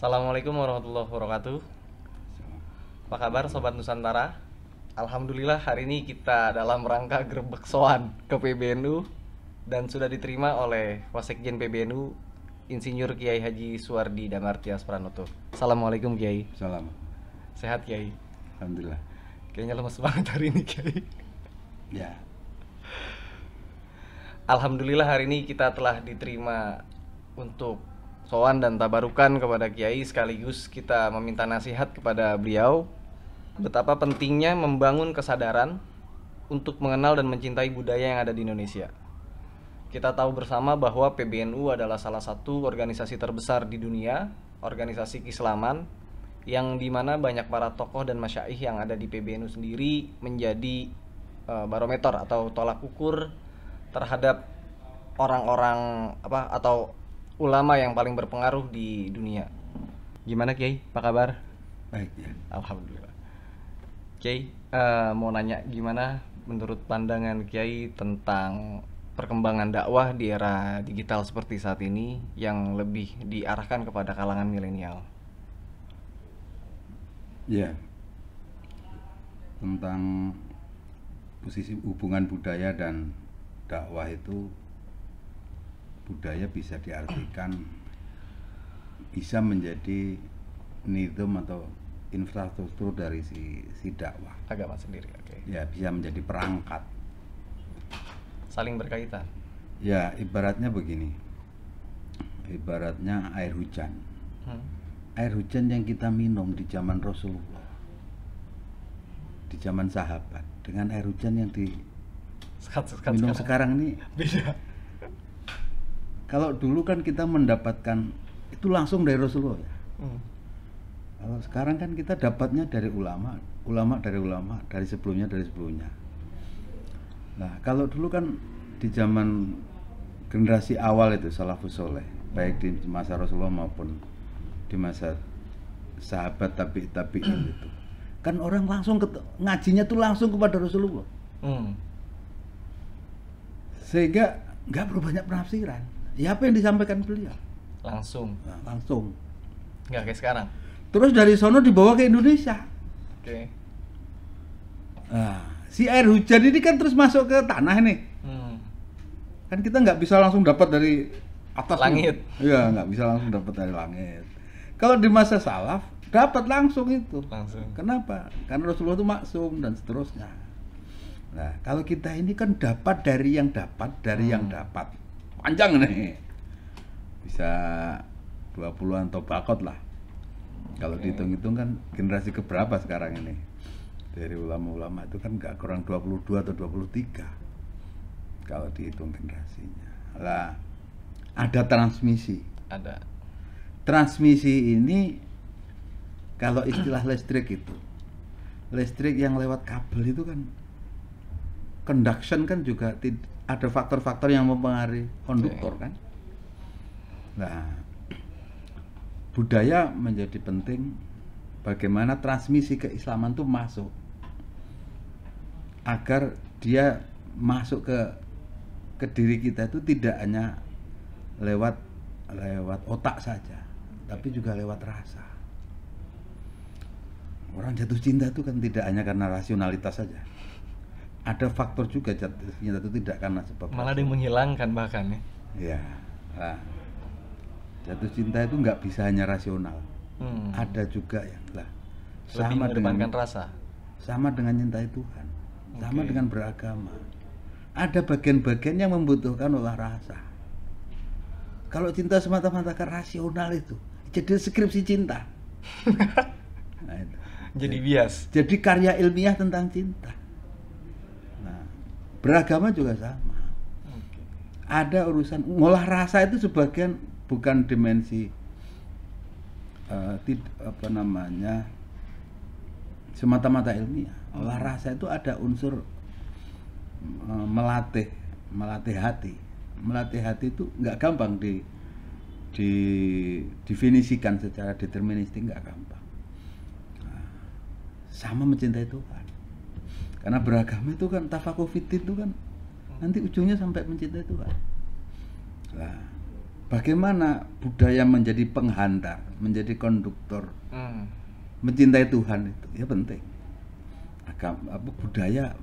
Assalamualaikum warahmatullahi wabarakatuh. Apa kabar Sobat Nusantara? Alhamdulillah hari ini kita dalam rangka gerbek soan ke PBNU dan sudah diterima oleh Wasekjen PBNU Insinyur Kiai Haji Suwardi Damartias Pranoto. Assalamualaikum Kiai. Salam. Sehat Kiai. Alhamdulillah. Kayaknya lemes banget hari ini Kiai. Ya. Alhamdulillah hari ini kita telah diterima untuk soan dan tabarukan kepada Kiai sekaligus kita meminta nasihat kepada beliau betapa pentingnya membangun kesadaran untuk mengenal dan mencintai budaya yang ada di Indonesia. Kita tahu bersama bahwa PBNU adalah salah satu organisasi terbesar di dunia, organisasi keislaman yang di mana banyak para tokoh dan masyaih yang ada di PBNU sendiri menjadi eh, barometer atau tolak ukur terhadap orang-orang apa atau ulama yang paling berpengaruh di dunia. Gimana Kiai? Apa kabar? Baik ya. Alhamdulillah. Kiai, eh, mau nanya gimana menurut pandangan Kiai tentang perkembangan dakwah di era digital seperti saat ini yang lebih diarahkan kepada kalangan milenial? Ya. Tentang posisi hubungan budaya dan dakwah itu budaya bisa diartikan bisa menjadi nidom atau infrastruktur dari si, si dakwah. Agama sendiri, oke. Ya, bisa menjadi perangkat. Saling berkaitan. Ya, ibaratnya begini. Ibaratnya air hujan. Hmm. Air hujan yang kita minum di zaman Rasulullah. Di zaman sahabat dengan air hujan yang di Sekat-sekat minum sekarang. sekarang ini Beda. Kalau dulu kan kita mendapatkan itu langsung dari Rasulullah ya. Hmm. Kalau sekarang kan kita dapatnya dari ulama, ulama dari ulama, dari sebelumnya dari sebelumnya. Nah, kalau dulu kan di zaman generasi awal itu salafus soleh, baik di masa Rasulullah maupun di masa sahabat tapi tapi itu, kan orang langsung ngajinya tuh langsung kepada Rasulullah, Hmm. sehingga nggak perlu banyak penafsiran. Ya apa yang disampaikan beliau Langsung. Nah, langsung. Nggak kayak sekarang. Terus dari sono dibawa ke Indonesia. Oke. Nah, si air hujan ini kan terus masuk ke tanah ini. Hmm. Kan kita nggak bisa langsung dapat dari atas Langit. Iya, nggak bisa langsung dapat dari langit. Kalau di masa salaf dapat langsung itu. Langsung. Kenapa? Karena Rasulullah itu maksum dan seterusnya. Nah, kalau kita ini kan dapat dari yang dapat, dari yang Hmm. dapat. Panjang nih. Bisa 20-an tobakot lah. Kalau Oke. dihitung-hitung kan generasi keberapa sekarang ini? Dari ulama-ulama itu kan nggak kurang 22 atau 23. Kalau dihitung generasinya. Lah, ada transmisi Ada. transmisi ini kalau istilah listrik itu listrik yang lewat kabel itu kan conduction kan juga ada faktor-faktor yang mempengaruhi konduktor kan nah budaya menjadi penting bagaimana transmisi keislaman itu masuk agar dia masuk ke ke diri kita itu tidak hanya lewat lewat otak saja, tapi juga lewat rasa. Orang jatuh cinta itu kan tidak hanya karena rasionalitas saja. Ada faktor juga jatuh cinta itu tidak karena sebab Malah ada yang menghilangkan bahkan ya. Ya, nah, jatuh cinta itu nggak bisa hanya rasional. Hmm. Ada juga yang lah sama dengan rasa. sama dengan cintai Tuhan, sama Oke. dengan beragama. Ada bagian-bagian yang membutuhkan olah rasa. Kalau cinta semata-mata ke rasional itu, jadi skripsi cinta. Nah, itu. Jadi bias. Jadi karya ilmiah tentang cinta. Beragama juga sama. Ada urusan ngolah rasa itu sebagian bukan dimensi eh, tid- apa namanya semata-mata ilmiah. Olah rasa itu ada unsur eh, melatih melatih hati. Melatih hati itu nggak gampang di didefinisikan secara deterministik nggak gampang. Nah, sama mencintai Tuhan. Karena beragama itu kan tafakuh fitin itu kan nanti ujungnya sampai mencintai Tuhan. Nah, bagaimana budaya menjadi penghantar, menjadi konduktor, Hmm. mencintai Tuhan itu ya penting. Agama apa budaya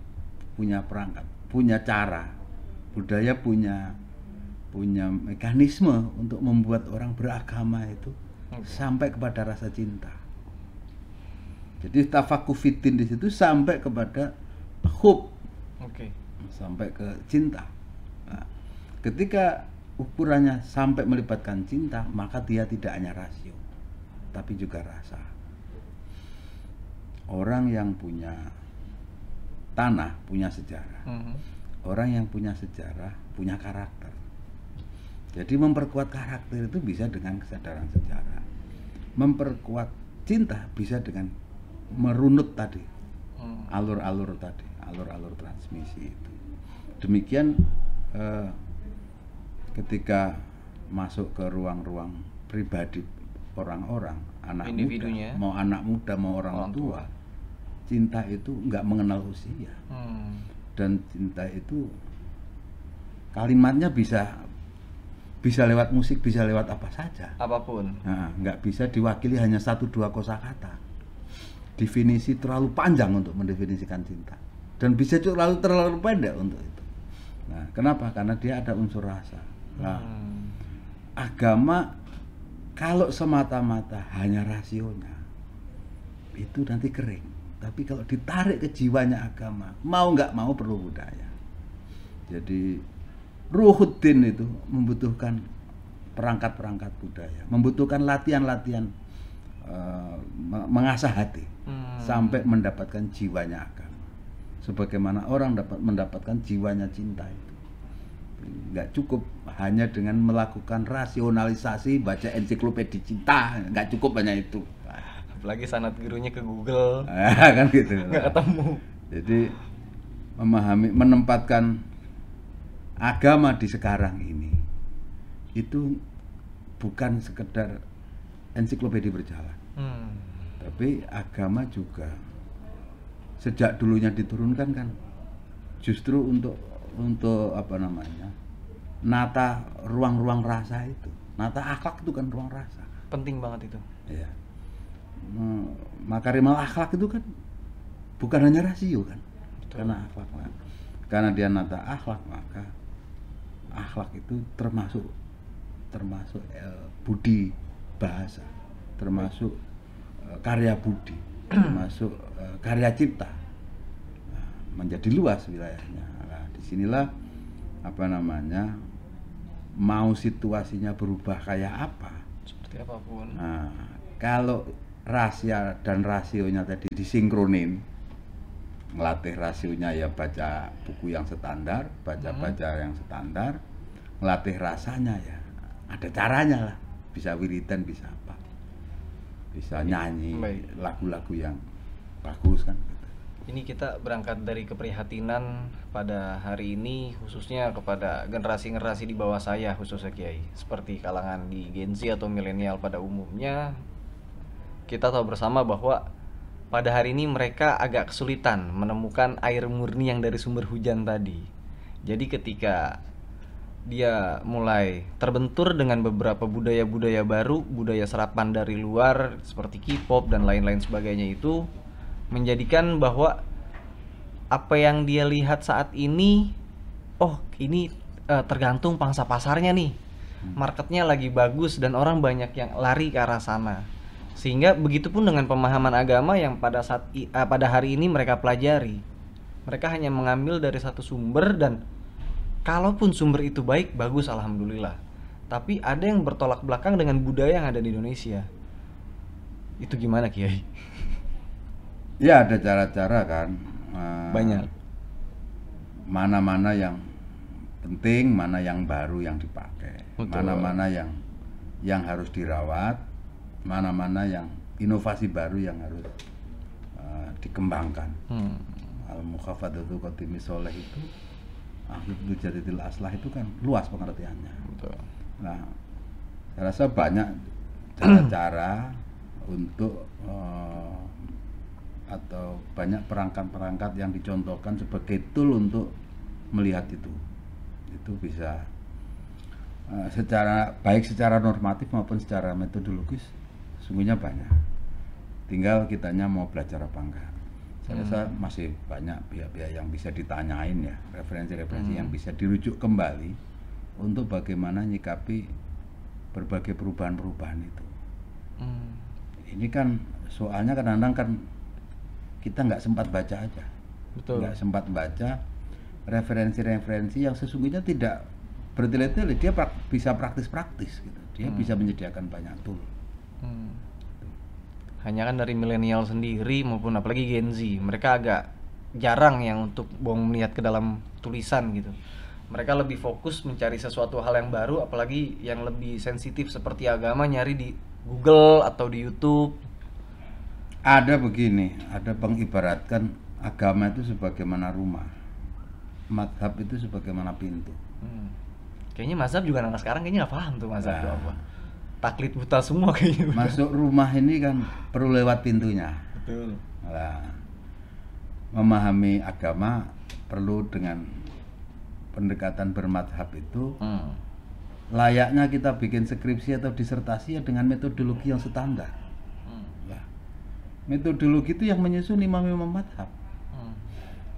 punya perangkat, punya cara. Budaya punya punya mekanisme untuk membuat orang beragama itu Oke. sampai kepada rasa cinta. Jadi tafakufitin di situ sampai kepada hub, Oke. sampai ke cinta. Nah, ketika ukurannya sampai melibatkan cinta, maka dia tidak hanya rasio, tapi juga rasa. Orang yang punya tanah punya sejarah. Mhm. Orang yang punya sejarah punya karakter. Jadi memperkuat karakter itu bisa dengan kesadaran sejarah. Memperkuat cinta bisa dengan merunut tadi Hmm. alur-alur tadi, alur-alur transmisi itu. Demikian eh, ketika masuk ke ruang-ruang pribadi orang-orang, anak Individunya. muda, mau anak muda mau orang, Orang tua, cinta itu nggak mengenal usia Hmm. dan cinta itu kalimatnya bisa bisa lewat musik, bisa lewat apa saja. Apa pun. Nah, nggak bisa diwakili hanya satu dua kosakata. Definisi terlalu panjang untuk mendefinisikan cinta dan bisa juga terlalu terlalu pendek untuk itu. Nah, kenapa? Karena dia ada unsur rasa. Nah, Hmm. agama kalau semata-mata hanya rasionya itu nanti kering. Tapi kalau ditarik ke jiwanya agama, mau nggak mau perlu budaya. Jadi ruhuddin itu membutuhkan perangkat-perangkat budaya, membutuhkan latihan-latihan me- mengasah hati Hmm. sampai mendapatkan jiwanya agama. Sebagaimana orang dapat mendapatkan jiwanya cinta itu nggak cukup hanya dengan melakukan rasionalisasi baca ensiklopedia cinta nggak cukup hanya itu Apalagi sanat gurunya ke Google. Ah, kan gitu Nggak ketemu. jadi memahami menempatkan agama di sekarang ini itu bukan sekedar ensiklopedia berjalan Hmm. tapi agama juga sejak dulunya diturunkan kan justru untuk untuk apa namanya nata ruang-ruang rasa itu nata akhlak itu kan ruang rasa Penting banget itu. ya makarimal akhlak itu kan bukan hanya rasio kan Betul. karena akhlak Nah, karena dia nata akhlak maka akhlak itu termasuk termasuk eh, budi bahasa termasuk eh, karya budi termasuk karya cipta. Nah, menjadi luas wilayahnya. Nah, di sinilah apa namanya mau situasinya berubah kayak apa. Seperti apa pun. Nah, kalau rahasia dan rasionya tadi disinkronin, ngelatih rasionya ya baca buku yang standar, baca-baca yang standar, ngelatih rasanya ya ada caranya lah, bisa wiridan, bisa apa, bisa nyanyi Baik. lagu-lagu yang bagus kan. gitu. Ini kita berangkat dari keprihatinan pada hari ini khususnya kepada generasi-generasi di bawah saya khususnya Kiai seperti kalangan di Gen Z atau milenial pada umumnya kita tahu bersama bahwa pada hari ini mereka agak kesulitan menemukan air murni yang dari sumber hujan tadi. Jadi ketika dia mulai terbentur dengan beberapa budaya-budaya baru, budaya serapan dari luar seperti K-pop dan lain-lain sebagainya itu menjadikan bahwa apa yang dia lihat saat ini oh ini eh, tergantung pangsa pasarnya nih. Marketnya lagi bagus dan orang banyak yang lari ke arah sana. Sehingga begitupun dengan pemahaman agama yang pada saat eh, pada hari ini mereka pelajari. Mereka hanya mengambil dari satu sumber dan kalaupun sumber itu baik bagus alhamdulillah. Tapi ada yang bertolak belakang dengan budaya yang ada di Indonesia. Itu gimana Kiai? Ya ada cara-cara kan. eh, Banyak. Mana-mana yang penting, mana yang baru yang dipakai, mana-mana yang yang harus dirawat, mana-mana yang inovasi baru yang harus eh, dikembangkan. Hmm. Al mukhafadatu qatimi soleh itu akhir jaditil aslah itu kan luas pengertiannya. Betul. Nah, saya rasa banyak cara-cara untuk eh, atau banyak perangkat-perangkat yang dicontohkan sebagai tool untuk melihat itu. Itu bisa eh, secara baik secara normatif maupun secara metodologis sungguhnya banyak. Tinggal kitanya mau belajar apa enggak. Saya rasa masih banyak pihak-pihak yang bisa ditanyain ya, referensi-referensi yang bisa dirujuk kembali untuk bagaimana nyikapi berbagai perubahan-perubahan itu. Hmm. Ini kan soalnya kadang-kadang kan kita nggak sempat baca aja, Betul. nggak sempat baca referensi-referensi yang sesungguhnya tidak bertele-tele, dia prak- bisa praktis-praktis gitu, dia Hmm. bisa menyediakan banyak tool. Hmm. Hanya kan dari milenial sendiri maupun apalagi Gen Z, mereka agak jarang yang untuk buang melihat ke dalam tulisan gitu. Mereka lebih fokus mencari sesuatu hal yang baru, apalagi yang lebih sensitif seperti agama nyari di Google atau di YouTube. Ada begini, ada pengibaratkan agama itu sebagaimana rumah, madhab itu sebagaimana pintu. Hmm. Kayaknya mazhab juga anak sekarang kayaknya nggak paham tuh mazhab Nah. apa. Taklid buta semua kayaknya. Masuk rumah ini kan perlu lewat pintunya. Betul. Nah, memahami agama perlu dengan pendekatan bermadhab itu Hmm. layaknya kita bikin skripsi atau disertasi ya dengan metodologi yang standar. Hmm. Lah, metodologi itu yang menyusun imam-imam madhab. Hmm.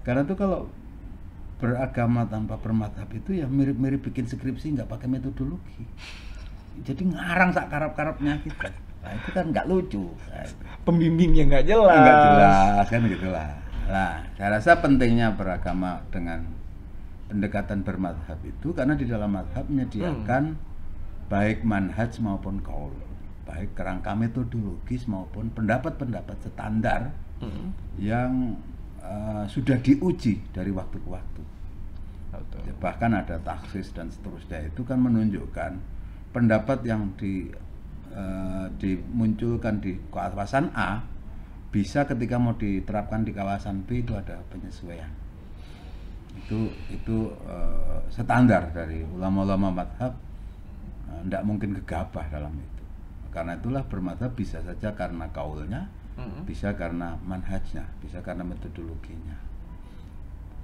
Karena itu kalau beragama tanpa bermadhab itu ya mirip-mirip bikin skripsi nggak pakai metodologi. Jadi ngarang sak karap-karapnya kita. Nah, itu kan nggak lucu. Nah. Pembimbingnya nggak jelas. nggak jelas kan gitulah. Nah, saya rasa pentingnya beragama dengan pendekatan bermadhab itu karena di dalam madhab menyediakan baik manhaj maupun kaul, baik kerangka metodologis maupun pendapat-pendapat standar Hmm. yang eh, sudah diuji dari waktu ke waktu. Betul. Ya, bahkan ada taksis dan seterusnya itu kan menunjukkan pendapat yang di eh, dimunculkan di kawasan A bisa ketika mau diterapkan di kawasan B itu ada penyesuaian itu itu eh, standar dari ulama-ulama madhab tidak mungkin gegabah dalam itu karena itulah bermadhab bisa saja karena kaulnya Hmm. bisa karena manhajnya bisa karena metodologinya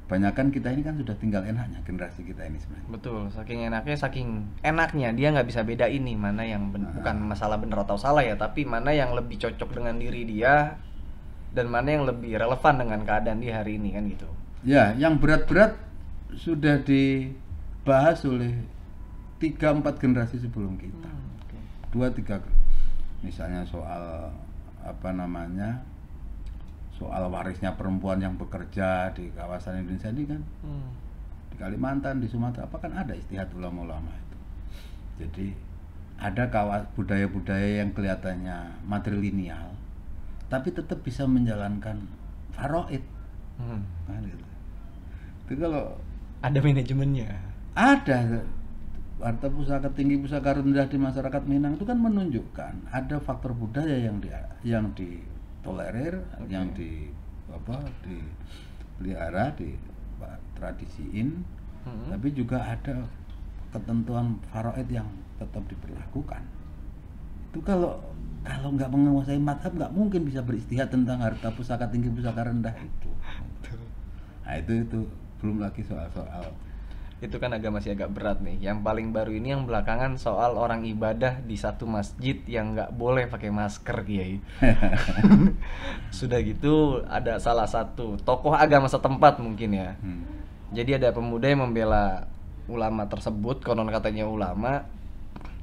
Banyakan kita ini kan sudah tinggal enaknya generasi kita ini sebenarnya. Betul, saking enaknya, saking enaknya dia nggak bisa beda ini mana yang ben- bukan masalah benar atau salah ya, tapi mana yang lebih cocok dengan diri dia dan mana yang lebih relevan dengan keadaan dia hari ini kan gitu. Ya, yang berat-berat sudah dibahas oleh tiga empat generasi sebelum kita. Dua tiga, misalnya soal apa namanya, soal warisnya perempuan yang bekerja di kawasan Indonesia ini kan Hmm. di Kalimantan, di Sumatera apa kan ada istihad ulama-ulama itu. Jadi ada kawas budaya-budaya yang kelihatannya matrilineal, tapi tetap bisa menjalankan faraid. Hmm. Nah, gitu. Itu kalau Ada manajemennya. ada harta pusaka tinggi pusaka rendah di masyarakat Minang itu kan menunjukkan ada faktor budaya yang di yang ditolerir, yang di apa dipelihara, di tradisiin, Hmm. tapi juga ada ketentuan faraid yang tetap diberlakukan. Itu kalau kalau nggak menguasai madhab nggak mungkin bisa beristihad tentang harta pusaka tinggi pusaka rendah itu. Nah itu itu belum lagi soal-soal Itu kan agak masih agak berat nih. Yang paling baru ini yang belakangan soal orang ibadah di satu masjid yang nggak boleh pakai masker, Kiai. Sudah gitu ada salah satu tokoh agama setempat mungkin ya. Hmm. Jadi ada pemuda yang membela ulama tersebut, konon katanya ulama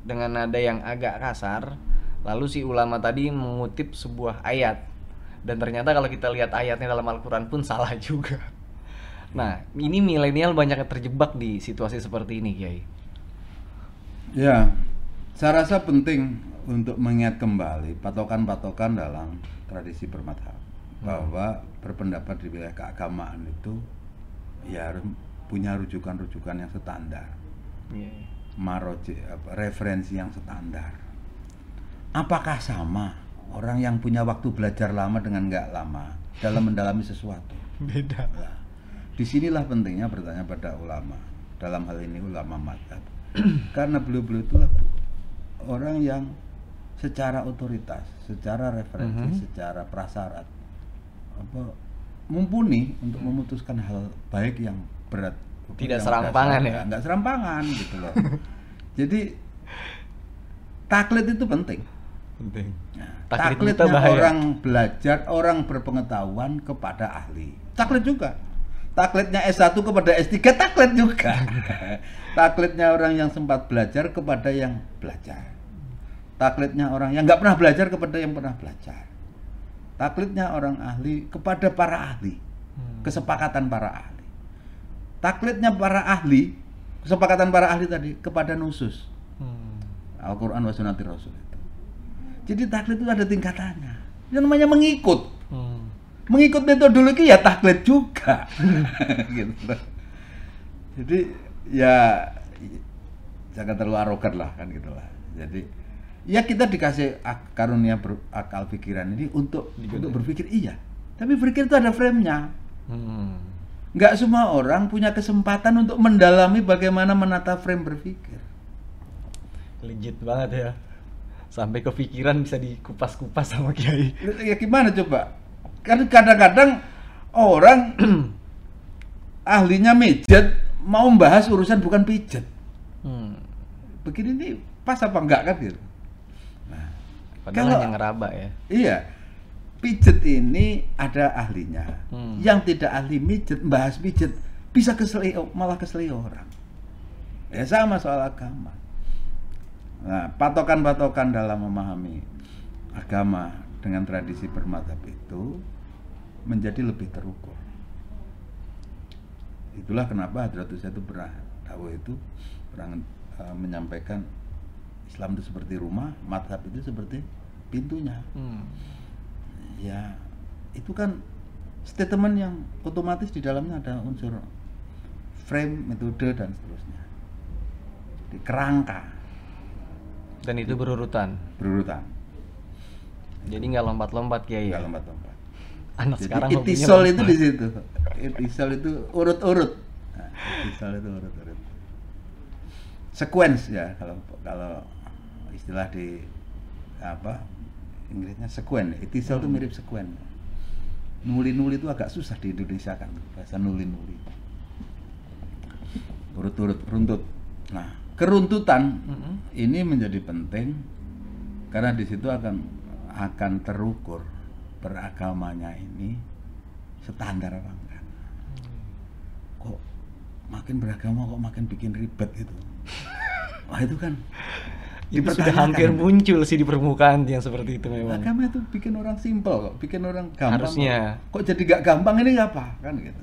dengan nada yang agak kasar. Lalu si ulama tadi mengutip sebuah ayat. Dan ternyata kalau kita lihat ayatnya dalam Al-Qur'an pun salah juga. Nah, ini milenial banyak yang terjebak di situasi seperti ini, Kiai. Ya, saya rasa penting untuk mengingat kembali patokan-patokan dalam tradisi bermadhab bahwa berpendapat di wilayah keagamaan itu ya harus punya rujukan-rujukan yang standar, maroji, apa, referensi yang standar. Apakah sama orang yang punya waktu belajar lama dengan nggak lama dalam mendalami sesuatu? Beda. Nah, di sinilah pentingnya bertanya pada ulama dalam hal ini ulama madhab karena beliau-beliau itulah orang yang secara otoritas, secara referensi, Mhm. secara prasyarat apa mumpuni untuk memutuskan hal baik yang berat Tidak yang serampangan dasar. ya? nggak serampangan gitu loh Jadi taklid itu penting. Penting. Nah, buta bahaya. orang belajar, orang berpengetahuan kepada ahli. Taklid juga. Taklidnya S1 kepada S3 taklid juga. taklidnya orang yang sempat belajar kepada yang belajar. Taklidnya orang yang nggak pernah belajar kepada yang pernah belajar. Taklidnya orang ahli kepada para ahli. Hmm. Kesepakatan para ahli. Taklidnya para ahli, kesepakatan para ahli tadi kepada nusus. Hmm. Al-Quran wa sunnati Rasul itu. Jadi taklid itu ada tingkatannya. Yang namanya mengikut. Hmm. Mengikut metodologi ya taklid juga. gitu. Jadi ya jangan terlalu arogan lah kan gitu lah. Jadi ya kita dikasih ak- karunia ber- akal pikiran ini untuk Digunakan. untuk berpikir iya. Tapi berpikir itu ada frame-nya. Hmm. Nggak semua orang punya kesempatan untuk mendalami bagaimana menata frame berpikir. Legit banget ya. Sampai kepikiran bisa dikupas-kupas sama Kiai. Ya gimana coba? Kan kadang-kadang orang ahlinya mijet mau membahas urusan bukan pijet. Hmm. Begini nih pas apa enggak kan gitu. Nah, Padahal Kalau- hanya ngeraba ya. iya. Pijet ini ada ahlinya. Hmm. Yang tidak ahli mijet membahas pijet bisa keseli malah keseli orang. Ya sama soal agama. Nah, patokan-patokan dalam memahami agama dengan tradisi bermadhab itu menjadi lebih terukur. Itulah kenapa Hadratus itu pernah tahu itu pernah eh, menyampaikan Islam itu seperti rumah, madhab itu seperti pintunya. Hmm. Ya, itu kan statement yang otomatis di dalamnya ada unsur frame, metode dan seterusnya. Di kerangka Dan itu berurutan. berurutan, Jadi nggak lompat-lompat Kiai ya. nggak lompat-lompat. Anak Jadi sekarang itisol itu di situ. Itisol itu urut-urut. Nah, itisol itu urut-urut. Sequence ya kalau kalau istilah di apa Inggrisnya sequen. Itisol itu Hmm. mirip sequen. Nuli-nuli itu agak susah di Indonesia kan bahasa nuli-nuli. Urut-urut, runtut. Nah, keruntutan Mm-mm. ini menjadi penting karena di situ akan akan terukur beragamanya ini standar apa enggak. Kok makin beragama kok makin bikin ribet gitu. Wah itu kan Itu sudah hampir muncul sih di permukaan yang seperti itu memang. Agama itu bikin orang simpel kok, bikin orang gampang. Harusnya. Kok, kok jadi gak gampang ini apa kan gitu.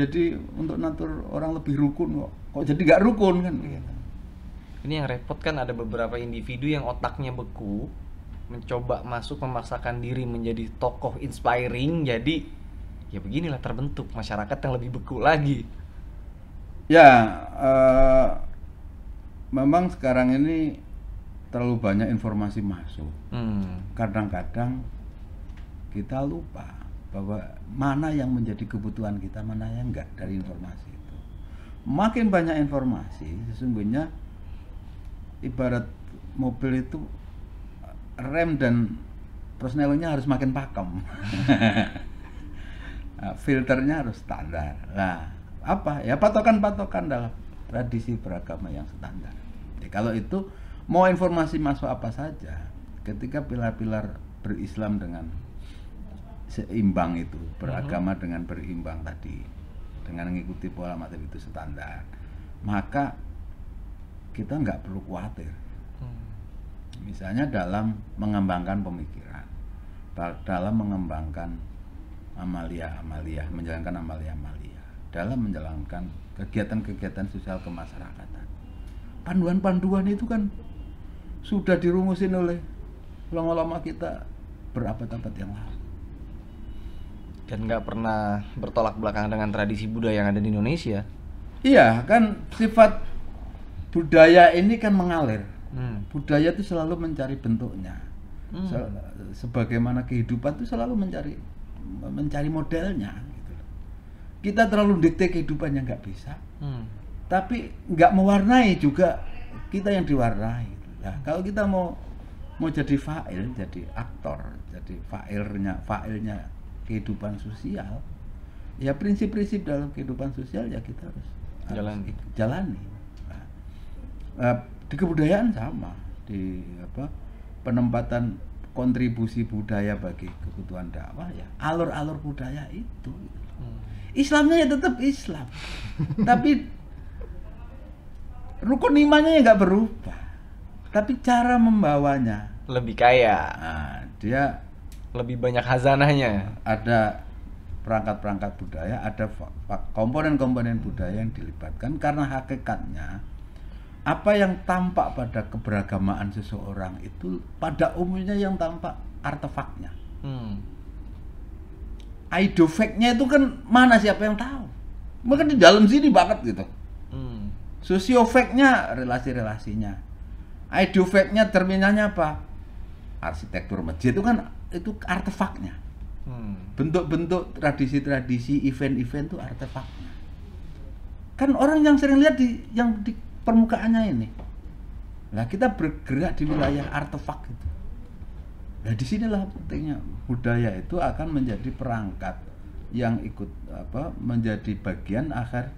Jadi untuk natur orang lebih rukun kok, kok jadi gak rukun kan gitu. Ini yang repot kan ada beberapa individu yang otaknya beku, mencoba masuk memaksakan diri menjadi tokoh inspiring, jadi ya beginilah terbentuk masyarakat yang lebih beku lagi. Ya, eh, memang sekarang ini terlalu banyak informasi masuk. Hmm. Kadang-kadang kita lupa bahwa mana yang menjadi kebutuhan kita, mana yang enggak dari informasi itu. Makin banyak informasi, sesungguhnya ibarat mobil itu rem dan persnelingnya harus makin pakem. Nah, filternya harus standar. Nah, apa? Ya patokan-patokan dalam tradisi beragama yang standar. Jadi kalau itu mau informasi masuk apa saja, ketika pilar-pilar berislam dengan seimbang itu, beragama dengan berimbang tadi, dengan mengikuti pola materi itu standar, maka kita nggak perlu khawatir. Misalnya dalam mengembangkan pemikiran, da- dalam mengembangkan amalia-amalia, menjalankan amalia-amalia, dalam menjalankan kegiatan-kegiatan sosial kemasyarakatan. Panduan-panduan itu kan sudah dirumusin oleh ulama-ulama kita berabad-abad yang lalu. Dan nggak pernah bertolak belakang dengan tradisi budaya yang ada di Indonesia. Iya, kan sifat budaya ini kan mengalir. Hmm. Budaya itu selalu mencari bentuknya. Hmm. Se- sebagaimana kehidupan itu selalu mencari mencari modelnya gitu kita terlalu dikte kehidupan yang nggak bisa Hmm. tapi nggak mewarnai juga kita yang diwarnai gitu. nah kalau kita mau mau jadi fa'il jadi aktor jadi fa'ilnya fa'ilnya kehidupan sosial ya prinsip-prinsip dalam kehidupan sosial ya kita harus harus Jalani. ik- jalani Nah, eh, di kebudayaan sama di apa penempatan kontribusi budaya bagi kebutuhan dakwah ya alur-alur budaya itu. Hmm. Islamnya ya tetap Islam. Tapi rukun imannya ya nggak berubah. Tapi cara membawanya. Lebih kaya, nah, dia lebih banyak hazanahnya. ada perangkat-perangkat budaya, ada komponen-komponen budaya yang dilibatkan karena hakikatnya apa yang tampak pada keberagamaan seseorang itu pada umumnya yang tampak artefaknya. Hmm. Idofactnya itu kan mana siapa yang tahu? Mungkin di dalam sini banget gitu. Hmm. Sosiofactnya relasi-relasinya. Idofactnya terminalnya apa? Arsitektur masjid itu kan itu artefaknya. Hmm. bentuk-bentuk tradisi-tradisi event-event itu artefaknya kan orang yang sering lihat di yang di permukaannya ini. Nah kita bergerak di wilayah artefak itu. Nah di sinilah pentingnya budaya itu akan menjadi perangkat yang ikut apa menjadi bagian agar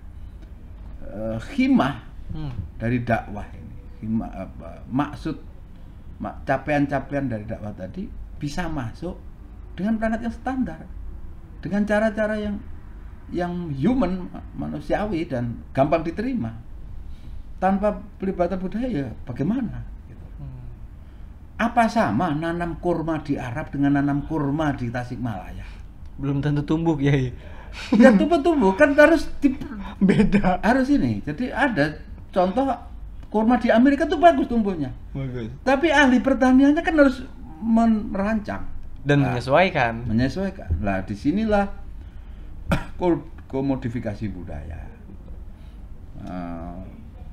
eh, himah Hmm. dari dakwah ini. Himah apa maksud mak- capaian-capaian dari dakwah tadi bisa masuk dengan perangkat yang standar dengan cara-cara yang yang human ma- manusiawi dan gampang diterima tanpa pelibatan budaya ya bagaimana gitu. Hmm. apa sama nanam kurma di Arab dengan nanam kurma di Tasikmalaya Belum tentu tumbuh, Kiai. ya tumbuh-tumbuh kan harus di, Beda. harus ini jadi ada contoh kurma di Amerika tuh bagus tumbuhnya Bagus. Tapi ahli pertaniannya kan harus merancang, Dan Nah. menyesuaikan. menyesuaikan. Lah di sinilah ko- komodifikasi budaya. Eh,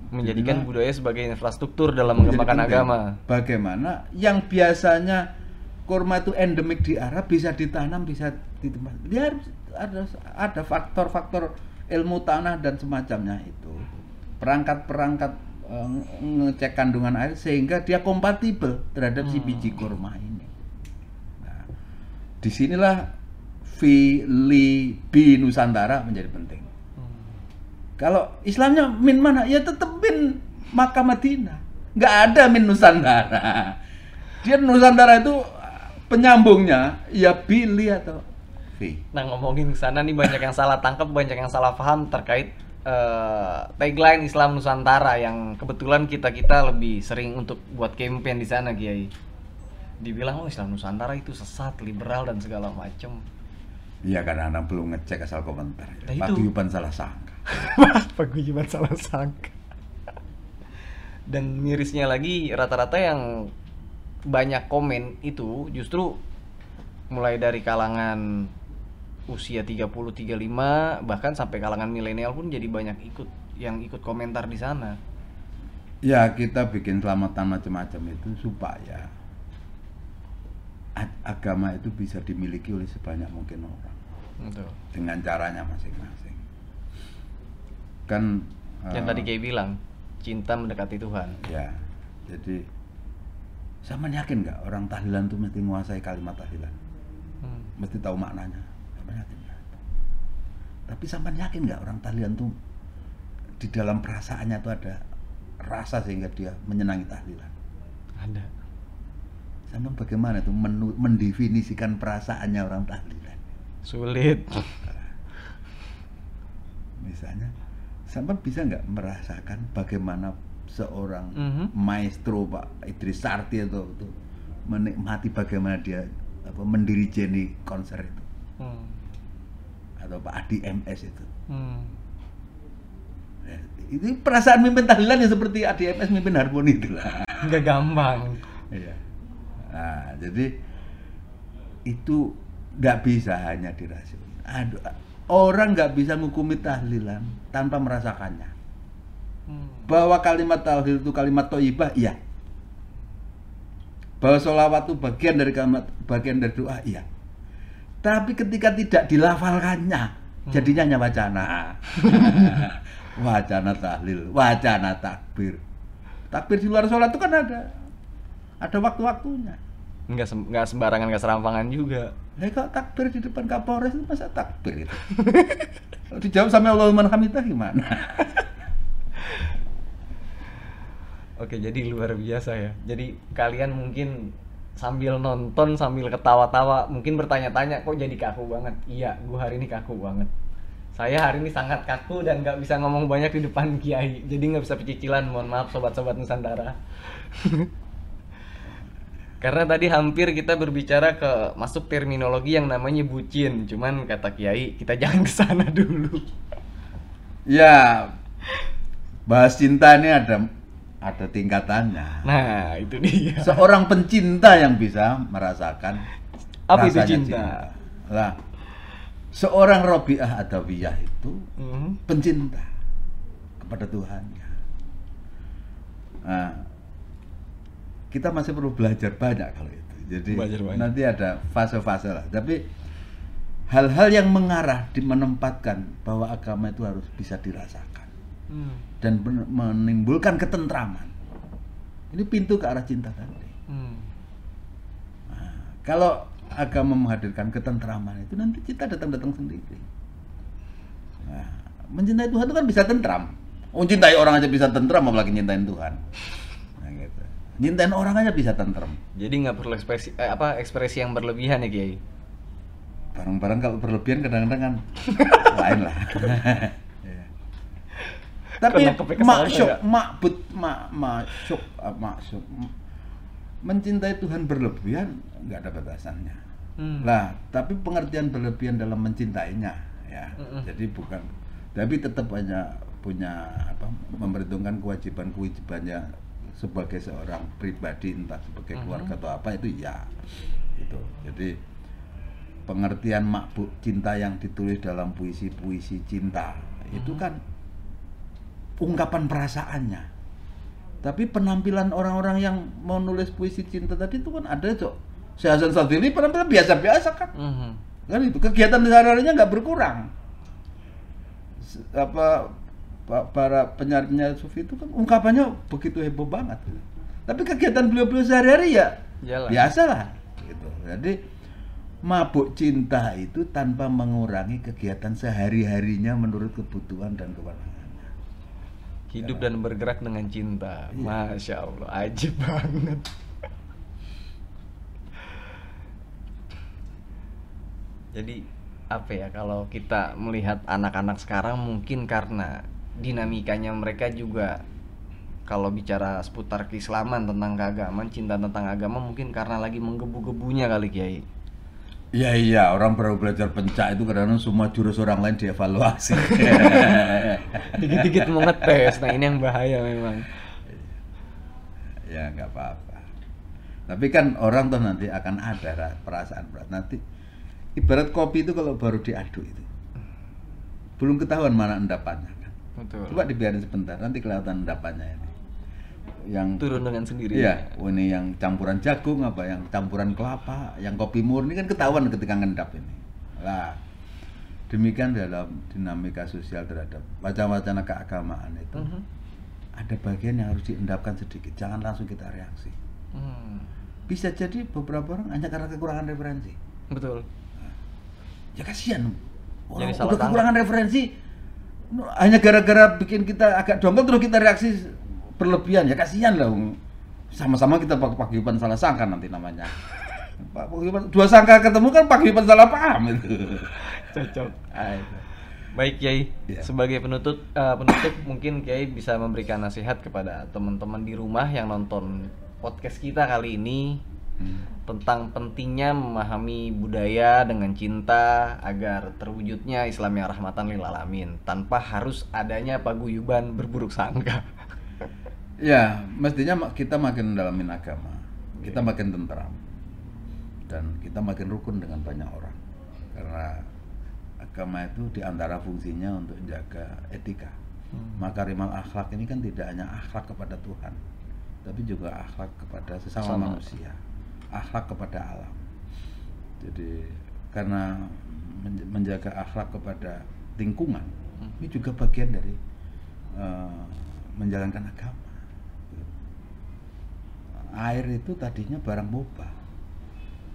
Menjadikan budaya sebagai infrastruktur dalam mengembangkan agama. Bagaimana yang biasanya kurma itu endemik di Arab bisa ditanam bisa di tempat. Dia harus ada ada faktor-faktor ilmu tanah dan semacamnya itu. Perangkat-perangkat eh, ngecek kandungan air sehingga dia kompatibel terhadap si Hmm. biji kurma ini. Nah, di sinilah Filipi Nusantara menjadi penting. Kalau Islamnya min mana? Ya tetap min Makkah Madinah. Nggak ada min Nusantara. Dia Nusantara itu penyambungnya ya Billy atau V. Nah ngomongin ke sana nih banyak yang salah tangkap, banyak yang salah paham terkait eh, tagline Islam Nusantara yang kebetulan kita kita lebih sering untuk buat campaign di sana Kiai. Dibilang oh Islam Nusantara itu sesat, liberal dan segala macem. Iya karena anak belum ngecek asal komentar. Nah, itu. Paguyuban salah sangka. Paguyuban salah sangka. Dan mirisnya lagi rata-rata yang banyak komen itu justru mulai dari kalangan usia 30 35 bahkan sampai kalangan milenial pun jadi banyak ikut yang ikut komentar di sana. Ya kita bikin selamatan macam-macam itu supaya agama itu bisa dimiliki oleh sebanyak mungkin orang Gitu. dengan caranya masing-masing. Kan Yang eh, tadi kayak bilang cinta mendekati Tuhan. Ya, jadi sama yakin nggak orang tahlilan tuh mesti menguasai kalimat tahlilan, Hmm. mesti tahu maknanya. Sama yakin nggak? Tapi sama yakin nggak orang tahlilan tuh di dalam perasaannya tuh ada rasa sehingga dia menyenangi tahlilan. Ada. Sama bagaimana tuh menu- mendefinisikan perasaannya orang tahlilan? Sulit. Misalnya, sama bisa nggak merasakan bagaimana seorang Mhm. maestro Pak Idris Sarti atau itu menikmati bagaimana dia apa mendirijeni konser itu Hmm. atau Pak Adi MS itu. Hmm. Ya, itu perasaan mimpin tahlilan yang seperti Adi MS mimpin harmoni itu lah. Nggak gampang. Iya. Nah, jadi itu nggak bisa hanya dirasa. Aduh, orang nggak bisa menghukumi tahlilan tanpa merasakannya. Hmm. Bahwa kalimat tahlil itu kalimat toibah, iya. Bahwa sholawat itu bagian dari kalimat, bagian dari doa, iya. Tapi ketika tidak dilafalkannya, Hmm. jadinya hanya wacana. wacana tahlil, wacana takbir. Takbir di luar sholat itu kan ada, ada waktu-waktunya. Nggak, sem- nggak sembarangan, nggak serampangan juga. Eh kalau takbir di depan Kapolres itu masa takbir itu? Dijawab sama Allahumma hamidah gimana? Oke, jadi luar biasa ya. Jadi kalian mungkin sambil nonton sambil ketawa-tawa mungkin bertanya-tanya kok jadi kaku banget. Iya, gua hari ini kaku banget. Saya hari ini sangat kaku dan nggak bisa ngomong banyak di depan kiai. Jadi nggak bisa pecicilan. Mohon maaf sobat-sobat Nusantara. Karena tadi hampir kita berbicara ke masuk terminologi yang namanya bucin. Cuman kata kiai kita jangan ke sana dulu. Ya, bahas cinta ini ada ada tingkatannya. Nah, itu dia. Seorang pencinta yang bisa merasakan Apa itu rasanya cinta? Lah, seorang Robiah Adawiyah itu Mhm. pencinta kepada Tuhannya. Nah, kita masih perlu belajar banyak kalau itu. Jadi Belajar banyak. nanti ada fase-fase lah. Tapi hal-hal yang mengarah di menempatkan bahwa agama itu harus bisa dirasakan Hmm. dan men- menimbulkan ketentraman. Ini pintu ke arah cinta tadi. Hmm. Nah, kalau agama menghadirkan ketentraman itu nanti kita datang-datang sendiri. Nah, mencintai Tuhan itu kan bisa tentram. Oh, cintai orang aja bisa tentram, apalagi cintain Tuhan. Cintain orang aja bisa tentram. Jadi nggak perlu ekspresi eh, apa ekspresi yang berlebihan ya Kiai. Barang-barang kalau berlebihan kadang-kadang kan lain lah. Ya. Tapi maksud, makbut, mak, maksud, ah, maksud, m- mencintai Tuhan berlebihan nggak ada batasannya. Hmm. Lah, tapi pengertian berlebihan dalam mencintainya, ya. Mm-mm. Jadi bukan, tapi tetap hanya punya apa, memperhitungkan kewajiban-kewajibannya sebagai seorang pribadi, entah sebagai Mhm. keluarga atau apa itu ya, itu. Jadi pengertian makbuk cinta yang ditulis dalam puisi-puisi cinta itu Mhm. kan ungkapan perasaannya. Tapi penampilan orang-orang yang mau nulis puisi cinta tadi itu kan ada cok. Si Hasan Sadili penampilan biasa-biasa kan. Mhm. Kan itu kegiatan sehari-harinya nggak berkurang. Apa pa- para penyair-penyair sufi itu kan ungkapannya begitu heboh banget. gitu. Tapi kegiatan beliau-beliau sehari-hari ya Jalan. biasalah gitu. Jadi mabuk cinta itu tanpa mengurangi kegiatan sehari-harinya menurut kebutuhan dan kewenangannya. Hidup dan bergerak dengan cinta. Iya. Masya Allah, ajib banget. Jadi apa ya kalau kita melihat anak-anak sekarang mungkin karena dinamikanya mereka juga kalau bicara seputar keislaman tentang keagamaan, cinta tentang agama mungkin karena lagi menggebu-gebunya kali Kiai. Iya iya orang baru belajar pencak itu kadang semua jurus orang lain dievaluasi. Dikit-dikit mau ngetes. Nah, ini yang bahaya memang. ya nggak apa-apa. Tapi kan orang tuh nanti akan ada ra- perasaan berat. Nanti ibarat kopi itu kalau baru diaduk itu belum ketahuan mana endapannya. Betul. Coba dibiarin sebentar nanti kelihatan endapannya ini. Yang turun dengan sendirinya. Iya, oh, ini yang campuran jagung apa, yang campuran kelapa, yang kopi murni kan ketahuan ketika ngendap ini. Lah, demikian dalam dinamika sosial terhadap wacana-wacana keagamaan itu Mhm. ada bagian yang harus diendapkan sedikit, jangan langsung kita reaksi. Hmm, Bisa jadi beberapa orang hanya karena kekurangan referensi. betul. Ya kasihan. Orang udah kekurangan referensi hanya gara-gara bikin kita agak dongkol terus kita reaksi berlebihan ya kasihan lah. Sama-sama kita pak paguyuban salah sangka nanti namanya. Pak paguyuban dua sangka ketemu kan paguyuban salah paham itu. Cocok. Ah. Baik Kiai, Iya. sebagai penutup eh, penutup mungkin Kiai bisa memberikan nasihat kepada teman-teman di rumah yang nonton podcast kita kali ini Hmm. tentang pentingnya memahami budaya dengan cinta agar terwujudnya Islam yang rahmatan lil alamin tanpa harus adanya paguyuban berburuk sangka. Ya, mestinya kita makin mendalamin agama, kita makin tentram, dan kita makin rukun dengan banyak orang. Karena agama itu di antara fungsinya untuk menjaga etika. Makarimal akhlak ini kan tidak hanya akhlak kepada Tuhan, tapi juga akhlak kepada sesama Sama. manusia, akhlak kepada alam. Jadi karena men- menjaga akhlak kepada lingkungan, Hmm. ini juga bagian dari eh, menjalankan agama. Air itu tadinya barang mubah,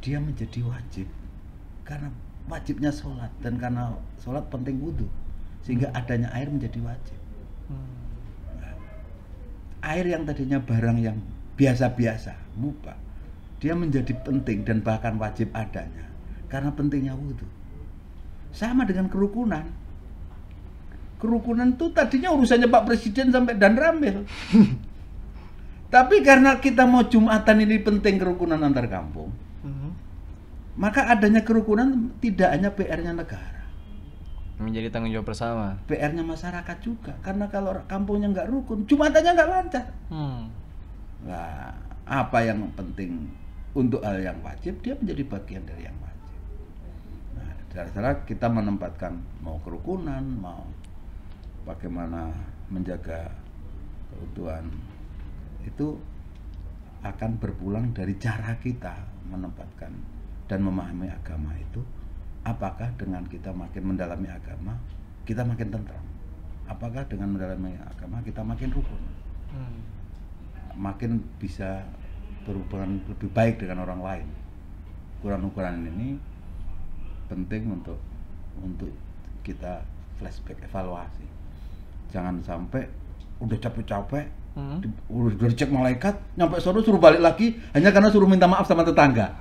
dia menjadi wajib karena wajibnya sholat dan karena sholat penting wudhu sehingga adanya air menjadi wajib. air yang tadinya barang yang biasa-biasa, mubah, dia menjadi penting dan bahkan wajib adanya karena pentingnya wudhu. Sama dengan kerukunan. Kerukunan itu tadinya urusannya Pak Presiden sampai dan Ramil. Tapi karena kita mau Jumatan ini penting kerukunan antar kampung, Mhm. maka adanya kerukunan tidak hanya PR-nya negara, Menjadi tanggung jawab bersama. PR-nya masyarakat juga. Karena kalau kampungnya nggak rukun, Jumatannya nggak lancar. Hmm. Nah, apa yang penting untuk hal yang wajib, dia menjadi bagian dari yang wajib. Nah, sana kita menempatkan mau kerukunan, mau bagaimana menjaga keutuhan itu akan berpulang dari cara kita menempatkan dan memahami agama itu apakah dengan kita makin mendalami agama kita makin tentram apakah dengan mendalami agama kita makin rukun Hmm. makin bisa berhubungan lebih baik dengan orang lain. Ukuran-ukuran ini penting untuk untuk kita flashback evaluasi. Jangan sampai udah capek-capek Hmm. udah dicek malaikat nyampe sono suruh balik lagi hanya karena suruh minta maaf sama tetangga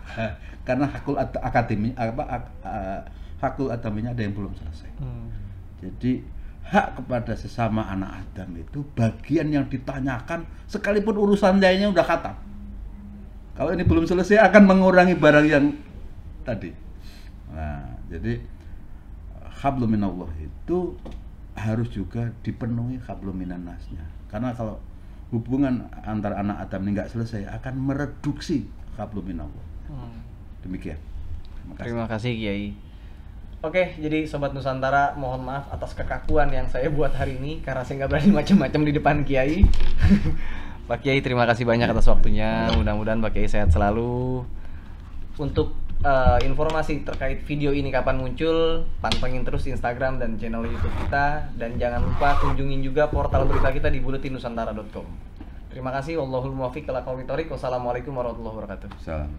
karena hakul at- akademi apa ak- eh, hakul adaminya ada yang belum selesai Hmm. jadi hak kepada sesama anak Adam itu bagian yang ditanyakan sekalipun urusan lainnya udah khatam. Kalau ini belum selesai akan mengurangi barang yang tadi. Nah, jadi hablum minallah itu harus juga dipenuhi hablum minan nasnya. Karena kalau hubungan antar anak Adam ini nggak selesai akan mereduksi hablum minallah. Hmm. Demikian. Terima kasih. Terima kasih Kiai. Oke, jadi Sobat Nusantara, mohon maaf atas kekakuan yang saya buat hari ini karena saya nggak berani macam-macam di depan Kiai. Pak Kiai, terima kasih banyak atas waktunya. Mudah-mudahan Pak Kiai sehat selalu. Untuk eh, informasi terkait video ini kapan muncul, pantengin terus Instagram dan channel YouTube kita dan jangan lupa kunjungin juga portal berita kita di buletinusantara.com. Terima kasih. Wallahul muwaffiq ila. Wassalamualaikum warahmatullahi wabarakatuh. Salam.